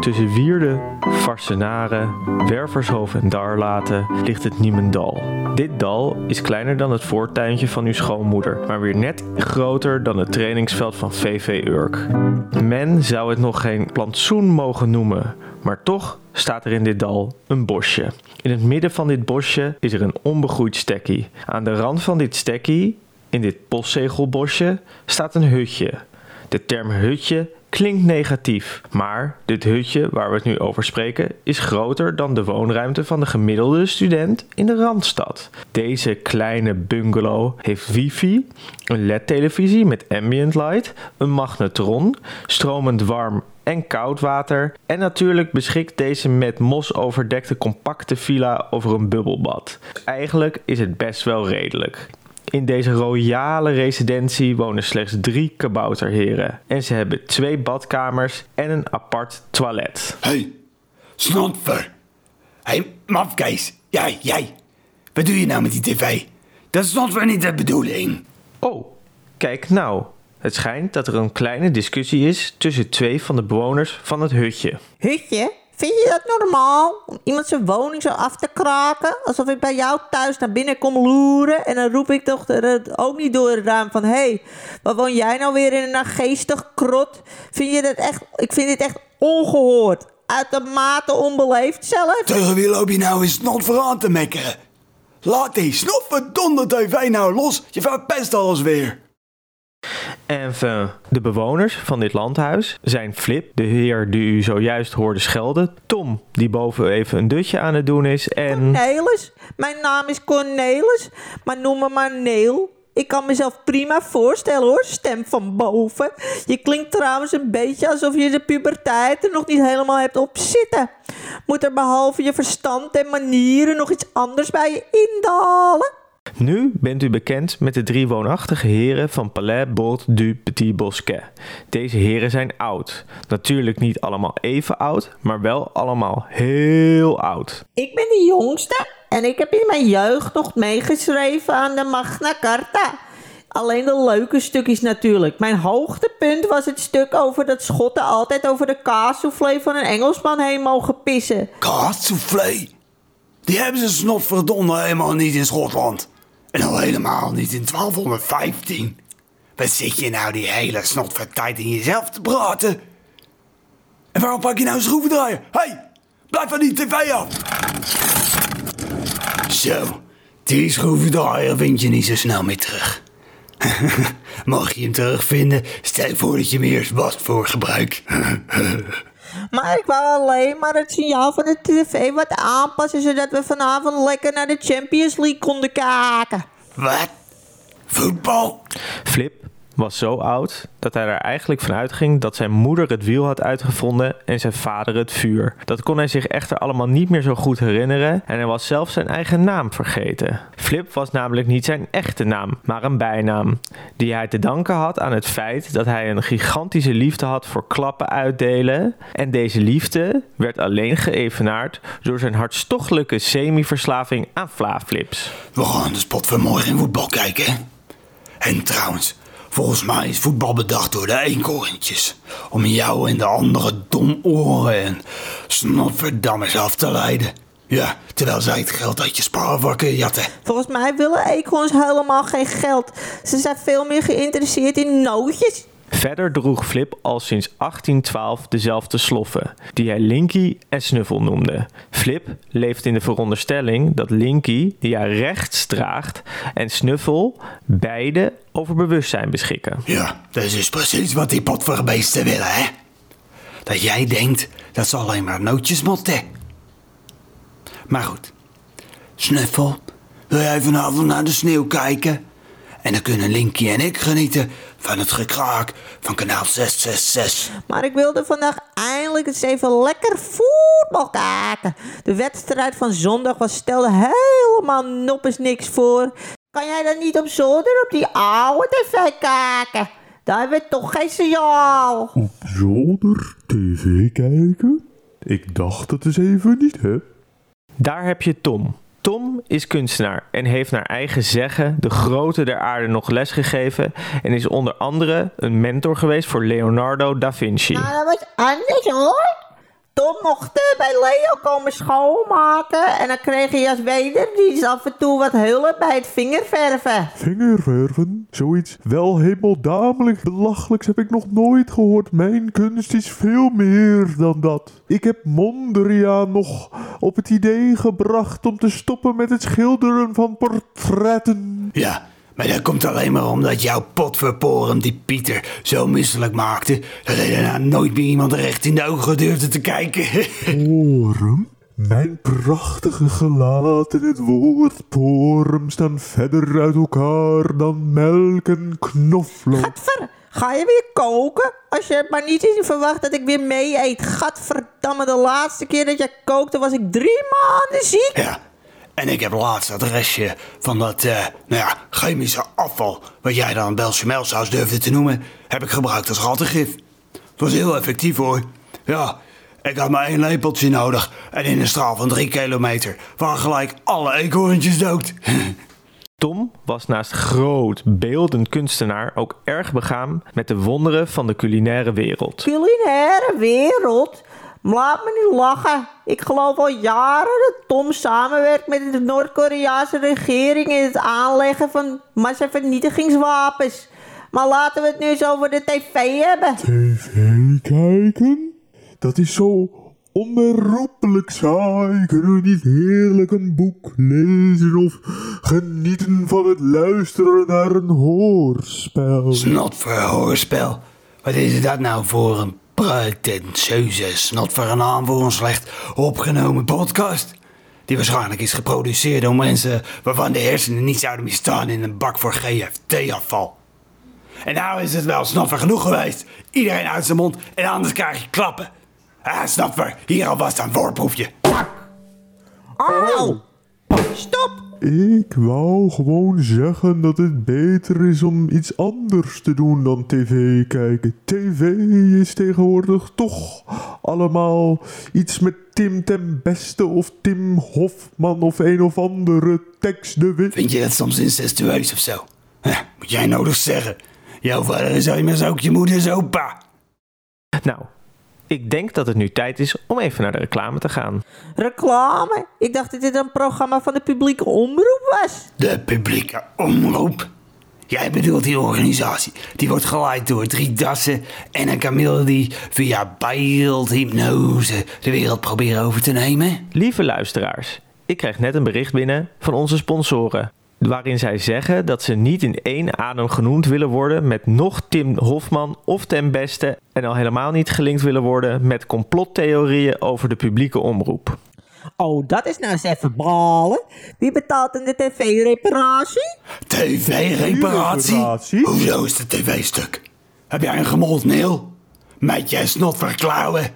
tussen Wierden, Varsenaren, Wervershoofd en Darlaten ligt het Niemendal. Dit dal is kleiner dan het voortuintje van uw schoonmoeder, maar weer net groter dan het trainingsveld van VV Urk. Men zou het nog geen plantsoen mogen noemen, maar toch staat er in dit dal een bosje. In het midden van dit bosje is er een onbegroeid stekkie. Aan de rand van dit stekkie, in dit postzegelbosje, staat een hutje. De term hutje klinkt negatief, maar dit hutje waar we het nu over spreken is groter dan de woonruimte van de gemiddelde student in de Randstad. Deze kleine bungalow heeft wifi, een LED-televisie met ambient light, een magnetron, stromend warm en koud water en natuurlijk beschikt deze met mos overdekte compacte villa over een bubbelbad. Eigenlijk is het best wel redelijk. In deze royale residentie wonen slechts drie kabouterheren. En ze hebben twee badkamers en een apart toilet. Hey, snotver. Hey, mafkees. Jij, jij. Wat doe je nou met die tv? Dat is snotver niet de bedoeling. Oh, kijk nou. Het schijnt dat er een kleine discussie is tussen twee van de bewoners van het hutje. Hutje? Vind je dat normaal? Om iemand zijn woning zo af te kraken? Alsof ik bij jou thuis naar binnen kom loeren en dan roep ik toch ook niet door het raam van... Hé, hey, wat woon jij nou weer in een nageestig krot? Vind je dat echt... Ik vind dit echt ongehoord. Uitermate onbeleefd zelf. Tegen wie loop je nou eens snotver aan te mekkeren? Laat die snotverdomde tv nou los. Je verpest alles weer. Enfin, de bewoners van dit landhuis zijn Flip, de heer die u zojuist hoorde schelden, Tom, die boven even een dutje aan het doen is, en... Cornelis? Mijn naam is Cornelis, maar noem me maar Neel. Ik kan mezelf prima voorstellen hoor, stem van boven. Je klinkt trouwens een beetje alsof je de puberteit er nog niet helemaal hebt op zitten. Moet er behalve je verstand en manieren nog iets anders bij je indalen? Nu bent u bekend met de drie woonachtige heren van Palais Bord du Petit Bosquet. Deze heren zijn oud. Natuurlijk niet allemaal even oud, maar wel allemaal heel oud. Ik ben de jongste en ik heb in mijn jeugd nog meegeschreven aan de Magna Carta. Alleen de leuke stukjes natuurlijk. Mijn hoogtepunt was het stuk over dat Schotten altijd over de kaassoufflé van een Engelsman heen mogen pissen. Kaassoufflé? Die hebben ze snotverdomme helemaal niet in Schotland. En al helemaal niet in 1215. Wat zit je nou die hele snotvertijd in jezelf te praten? En waarom pak je nou een schroevendraaier? Hé, hey, blijf van die tv af! Zo, die schroevendraaier vind je niet zo snel meer terug. Mag je hem terugvinden, stel voor dat je hem eerst wast voor gebruik. Maar ik wou alleen maar het signaal van de tv wat aanpassen... zodat we vanavond lekker naar de Champions League konden kijken. Wat? Voetbal? Flip was zo oud dat hij er eigenlijk van uitging dat zijn moeder het wiel had uitgevonden en zijn vader het vuur. Dat kon hij zich echter allemaal niet meer zo goed herinneren en hij was zelfs zijn eigen naam vergeten. Flip was namelijk niet zijn echte naam, maar een bijnaam, die hij te danken had aan het feit dat hij een gigantische liefde had voor klappen uitdelen en deze liefde werd alleen geëvenaard door zijn hartstochtelijke semi-verslaving aan flaaflips. We gaan de spot vanmorgen in voetbal kijken. En trouwens, Volgens mij is voetbal bedacht door de eenkorntjes. Om jou en de andere domoren en snotverdammers af te leiden. Ja, terwijl zij het geld uit je spaarvakken jatten. Volgens mij willen eekhoorns helemaal geen geld. Ze zijn veel meer geïnteresseerd in nootjes. Verder droeg Flip al sinds 1812 dezelfde sloffen, die hij Linky en Snuffel noemde. Flip leeft in de veronderstelling dat Linky, die hij rechts draagt, en Snuffel beide over bewustzijn beschikken. Ja, dat is precies wat die potverbeesten willen, hè? Dat jij denkt dat ze alleen maar nootjes motten. Maar goed, Snuffel, wil jij vanavond naar de sneeuw kijken? En dan kunnen Linky en ik genieten van het gekraak van kanaal 666. Maar ik wilde vandaag eindelijk eens even lekker voetbal kijken. De wedstrijd van zondag was stelde helemaal noppes niks voor. Kan jij dan niet op zolder op die oude tv kijken? Daar hebben we toch geen signaal. Op zolder tv kijken? Ik dacht het eens even niet, hè? Daar heb je Tom. Tom is kunstenaar en heeft naar eigen zeggen de grote der aarde nog lesgegeven en is onder andere een mentor geweest voor Leonardo da Vinci. Nou, dat was anders hoor. Tom mocht bij Leo komen schoonmaken. En dan kreeg hij als wederdienst af en toe wat hulp bij het vingerverven. Vingerverven? Zoiets wel hemeldamelijk belachelijks heb ik nog nooit gehoord. Mijn kunst is veel meer dan dat. Ik heb Mondriaan nog op het idee gebracht om te stoppen met het schilderen van portretten. Ja, maar dat komt alleen maar omdat jouw potverporen die Pieter zo misselijk maakte... dat hij daarna nooit meer iemand recht in de ogen durfde te kijken. Porum? Mijn prachtige gelaat en het woord porum staan verder uit elkaar dan melk en knoflook. Gadver, ga je weer koken? Als je maar niet eens verwacht dat ik weer mee eet. Gadverdamme, de laatste keer dat jij kookte was ik drie maanden ziek. Ja, en ik heb laatst dat restje van dat, eh, nou ja, chemische afval... wat jij dan belchamelsaus durfde te noemen... heb ik gebruikt als rattengif. Het was heel effectief hoor. Ja, ik had maar één lepeltje nodig... en in een straal van drie kilometer... waren gelijk alle eekhoorntjes dood. Tom was naast groot, beeldend kunstenaar ook erg begaan met de wonderen van de culinaire wereld. Culinaire wereld? Laat me niet lachen. Ik geloof al jaren dat Tom samenwerkt met de Noord-Koreaanse regering in het aanleggen van massavernietigingswapens. Maar laten we het nu eens over de tv hebben. TV kijken? Dat is zo onherroepelijk saai. Kunnen we niet heerlijk een boek lezen of genieten van het luisteren naar een hoorspel? Snotverhoorspel. Wat is dat nou voor een pretentieuze snot voor een naam voor een slecht opgenomen podcast? Die waarschijnlijk is geproduceerd door mensen waarvan de hersenen niet zouden meer staan in een bak voor GFT-afval. En nou is het wel snotver genoeg geweest. Iedereen uit zijn mond en anders krijg je klappen. Ah, snotver, hier alvast een voorproefje. Au! Stop! Ik wou gewoon zeggen dat het beter is om iets anders te doen dan tv kijken. TV is tegenwoordig toch allemaal iets met Tim ten Beste of Tim Hofman of een of andere tekst de Wit. Vind je dat soms incestueus of zo? Huh, moet jij nodig zeggen. Jouw vader is immers ook je moeders opa. Nou, ik denk dat het nu tijd is om even naar de reclame te gaan. Reclame? Ik dacht dat dit een programma van de publieke omroep was. De publieke omroep. Jij bedoelt die organisatie. Die wordt geleid door drie dassen en een kameel die via beeldhypnose de wereld proberen over te nemen. Lieve luisteraars, ik krijg net een bericht binnen van onze sponsoren. Waarin zij zeggen dat ze niet in één adem genoemd willen worden met nog Tim Hofman of ten beste. En al helemaal niet gelinkt willen worden met complottheorieën over de publieke omroep. Oh, dat is nou eens even balen. Wie betaalt dan de tv-reparatie? TV-reparatie? Reparatie? Hoezo is het tv-stuk? Heb jij een gemold neel? Met jij snot verklauwen?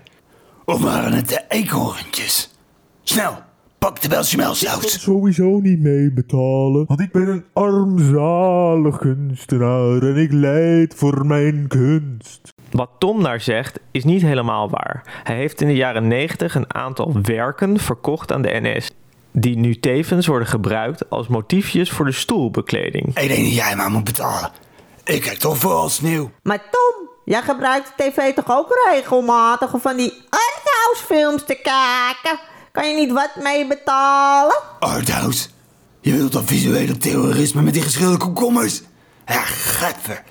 Of waren het de eekhoorntjes? Snel, pak de kan belchamelsaus. sowieso niet mee betalen, want ik ben een armzalig kunstenaar en ik leid voor mijn kunst. Wat Tom daar zegt is niet helemaal waar. Hij heeft in de jaren 90 een aantal werken verkocht aan de NS. Die nu tevens worden gebruikt als motiefjes voor de stoelbekleding. Ik denk dat jij maar moet betalen. Ik kijk toch vooral sneeuw. Maar Tom, jij gebruikt de tv toch ook regelmatig om van die arthouse films te kijken? Kan je niet wat mee betalen? Arthouse. Je wilt dat visuele terrorisme met die geschilde komkommers? Ja, getver.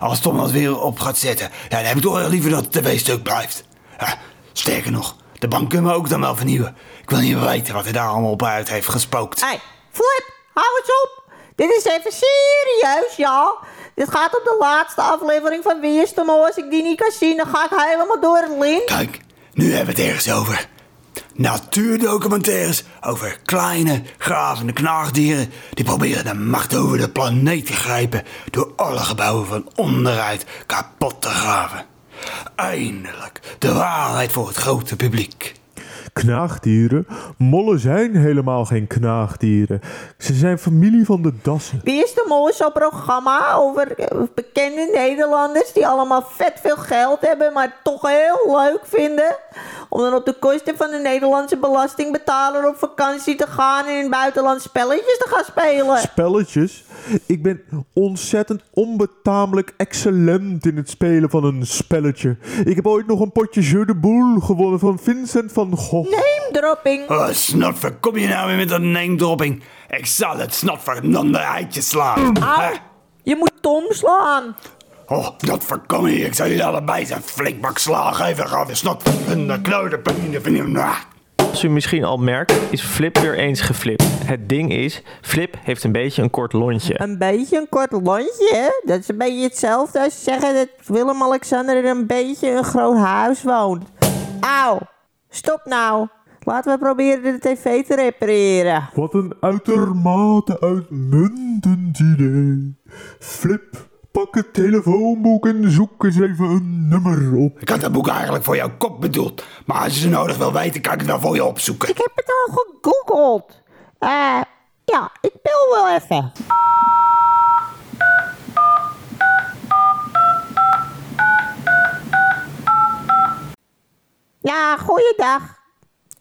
Als Tom dat weer op gaat zetten, ja, dan heb ik toch wel liever dat het tv-stuk blijft. Ja, sterker nog, de bank kunnen we ook dan wel vernieuwen. Ik wil niet weten wat hij daar allemaal op uit heeft gespookt. Hé, hey, Flip, hou eens op. Dit is even serieus, ja. Dit gaat op de laatste aflevering van Wie is de Mol. Als ik die niet kan zien, dan ga ik helemaal door het lint. Kijk, nu hebben we het ergens over. Natuurdocumentaires over kleine, gravende knaagdieren... die proberen de macht over de planeet te grijpen... door alle gebouwen van onderuit kapot te graven. Eindelijk de waarheid voor het grote publiek. Knaagdieren? Mollen zijn helemaal geen knaagdieren. Ze zijn familie van de dassen. Wie is de Mol is zo'n programma over eh, bekende Nederlanders... die allemaal vet veel geld hebben, maar toch heel leuk vinden... om dan op de kosten van de Nederlandse belastingbetaler op vakantie te gaan... en in buitenland spelletjes te gaan spelen. Spelletjes? Ik ben ontzettend onbetamelijk excellent in het spelen van een spelletje. Ik heb ooit nog een potje Jeu de Boule gewonnen van Vincent van Gogh. Dropping. Oh, snotver, kom je nou weer met een name dropping? Ik zal het snotver eitje slaan. Hè? Je moet Tom slaan. Oh, dat voorkom hier. Ik zal jullie allebei zijn flink bak slaag geven. Ga weer snot en de kleuterpijn Als u misschien al merkt, is Flip weer eens geflipt. Het ding is, Flip heeft een beetje een kort lontje. Een beetje een kort lontje? Dat is een beetje hetzelfde als zeggen dat Willem-Alexander in een beetje een groot huis woont. Auw, stop nou. Laten we proberen de tv te repareren. Wat een uitermate uitmuntend idee. Flip, pak het telefoonboek en zoek eens even een nummer op. Ik had dat boek eigenlijk voor jouw kop bedoeld. Maar als je ze nodig wil weten, kan ik het wel voor je opzoeken. Ik heb het al gegoogeld. Eh, ja, ik bel wel even. Ja, goeiedag.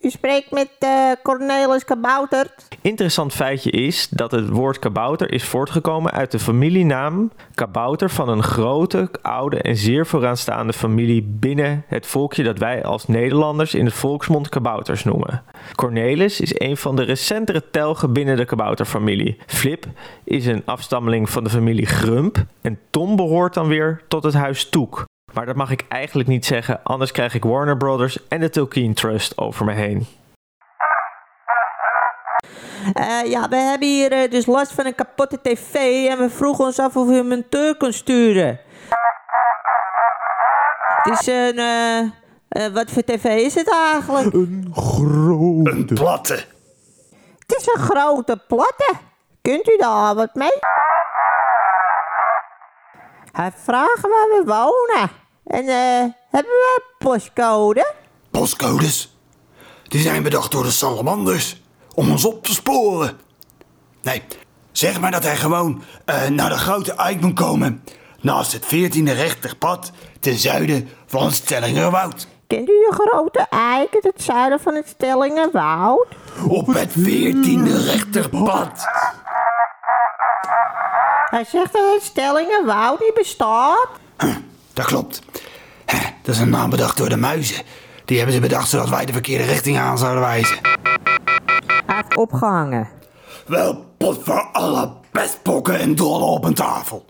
U spreekt met eh, Cornelis Kaboutert. Interessant feitje is dat het woord kabouter is voortgekomen uit de familienaam kabouter van een grote, oude en zeer vooraanstaande familie binnen het volkje dat wij als Nederlanders in het volksmond kabouters noemen. Cornelis is een van de recentere telgen binnen de kabouterfamilie. Flip is een afstammeling van de familie Grump en Tom behoort dan weer tot het huis Toek. Maar dat mag ik eigenlijk niet zeggen, anders krijg ik Warner Brothers en de Tolkien Trust over me heen. Eh, ja, we hebben hier eh, dus last van een kapotte tv en we vroegen ons af of u een monteur kon sturen. Het is een... eh, eh, wat voor tv is het eigenlijk? Een grote. Een platte. Het is een grote platte. Kunt u daar wat mee? Hij vraagt waar we wonen. En eh, hebben we postcode? Postcodes. Die zijn bedacht door de salamanders. Om ons op te sporen. Nee, zeg maar dat hij gewoon eh, naar de grote eik moet komen. Naast het 14e rechterpad ten zuiden van het Stellingerwoud. Kent u de grote eik het zuiden van het Stellingenwoud? Op het 14e rechterpad. Hij zegt dat het Stellingenwoud niet bestaat. Dat klopt. Dat is een naam bedacht door de muizen. Die hebben ze bedacht zodat wij de verkeerde richting aan zouden wijzen. Hij heeft opgehangen. Wel, pot voor alle pestpokken en dollen op een tafel.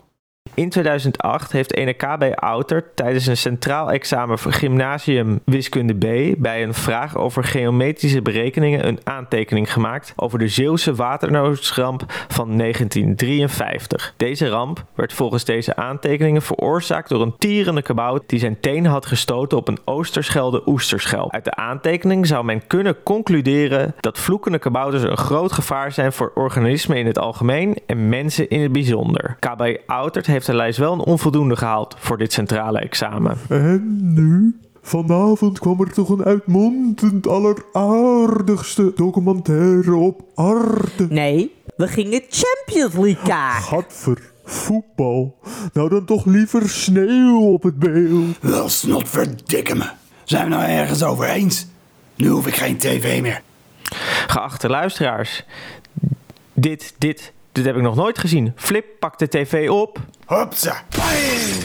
In 2008 heeft ene KB Outer tijdens een centraal examen voor gymnasium wiskunde B bij een vraag over geometrische berekeningen een aantekening gemaakt over de Zeeuwse waternoodramp van 1953. Deze ramp werd volgens deze aantekeningen veroorzaakt door een tierende kabout die zijn teen had gestoten op een Oosterschelde oesterschelp. Uit de aantekening zou men kunnen concluderen dat vloekende kabouters een groot gevaar zijn voor organismen in het algemeen en mensen in het bijzonder. KB Outert heeft de lijst wel een onvoldoende gehaald voor dit centrale examen. En nu? Vanavond kwam er toch een uitmuntend alleraardigste documentaire op Arte. Nee, we gingen Champions League kijken. Gadver, voetbal. Nou dan toch liever sneeuw op het beeld. Wel, snot verdikke me. Zijn we nou ergens over eens? Nu hoef ik geen tv meer. Geachte luisteraars, dit, dit, dit heb ik nog nooit gezien. Flip pakt de tv op Hopsa.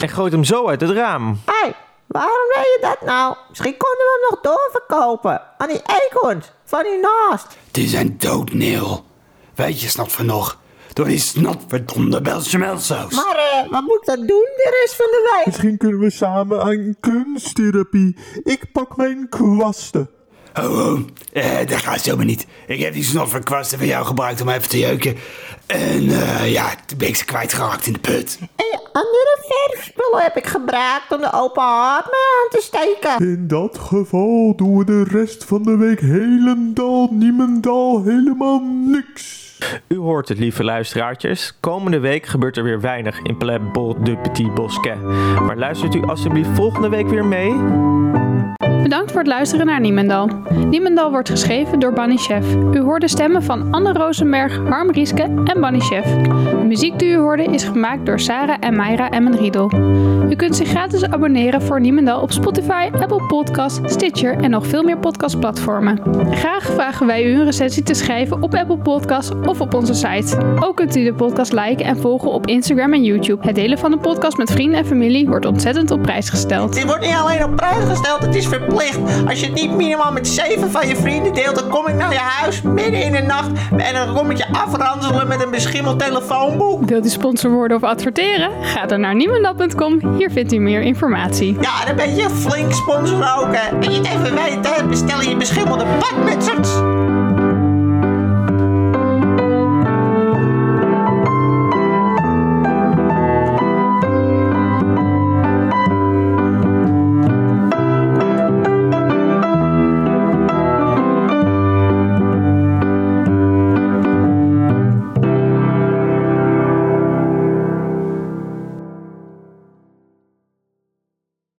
en gooit hem zo uit het raam. Hé, hey, waarom deed je dat nou? Misschien konden we hem nog doorverkopen. Aan die eekhoorns van hiernaast. Die zijn doodneel. Weet je snot van nog? Door die snotverdomde Belchamelsaus. Maar eh, wat moet ik dan doen de rest van de week? Misschien kunnen we samen aan kunsttherapie. Ik pak mijn kwasten. Oh, oh. Eh, dat gaat zomaar niet. Ik heb die snotverkwasten van jou gebruikt om even te jeuken. En eh, ja, toen ben ik ze kwijtgeraakt in de put. En andere verfspullen heb ik gebruikt om de open haard mee aan te steken. In dat geval doen we de rest van de week helendal, niemendal, helemaal niks. U hoort het, lieve luisteraartjes. Komende week gebeurt er weer weinig in Bol de Petit Bosquet. Maar luistert u alsjeblieft volgende week weer mee? Bedankt voor het luisteren naar Niemendal. Niemendal wordt geschreven door Bunny Chef. U hoorde stemmen van Anne Rosenberg, Harm Rieske en Bunny Chef. De muziek die u hoorde is gemaakt door Sarah en Mayra Emmenriedel. U kunt zich gratis abonneren voor Niemendal op Spotify, Apple Podcasts, Stitcher en nog veel meer podcastplatformen. Graag vragen wij u een recensie te schrijven op Apple Podcasts of op onze site. Ook kunt u de podcast liken en volgen op Instagram en YouTube. Het delen van de podcast met vrienden en familie wordt ontzettend op prijs gesteld. Dit wordt niet alleen op prijs gesteld, het is verplicht. Als je het niet minimaal met zeven van je vrienden deelt, dan kom ik naar je huis midden in de nacht en dan kom ik je afranselen met een beschimmeld telefoonboek. Wilt u sponsor worden of adverteren? Ga dan naar niemendal.com. Hier vindt u meer informatie. Ja, dan ben je flink sponsor ook, hè. En je het even weten, bestel je beschimmelde badmutsers.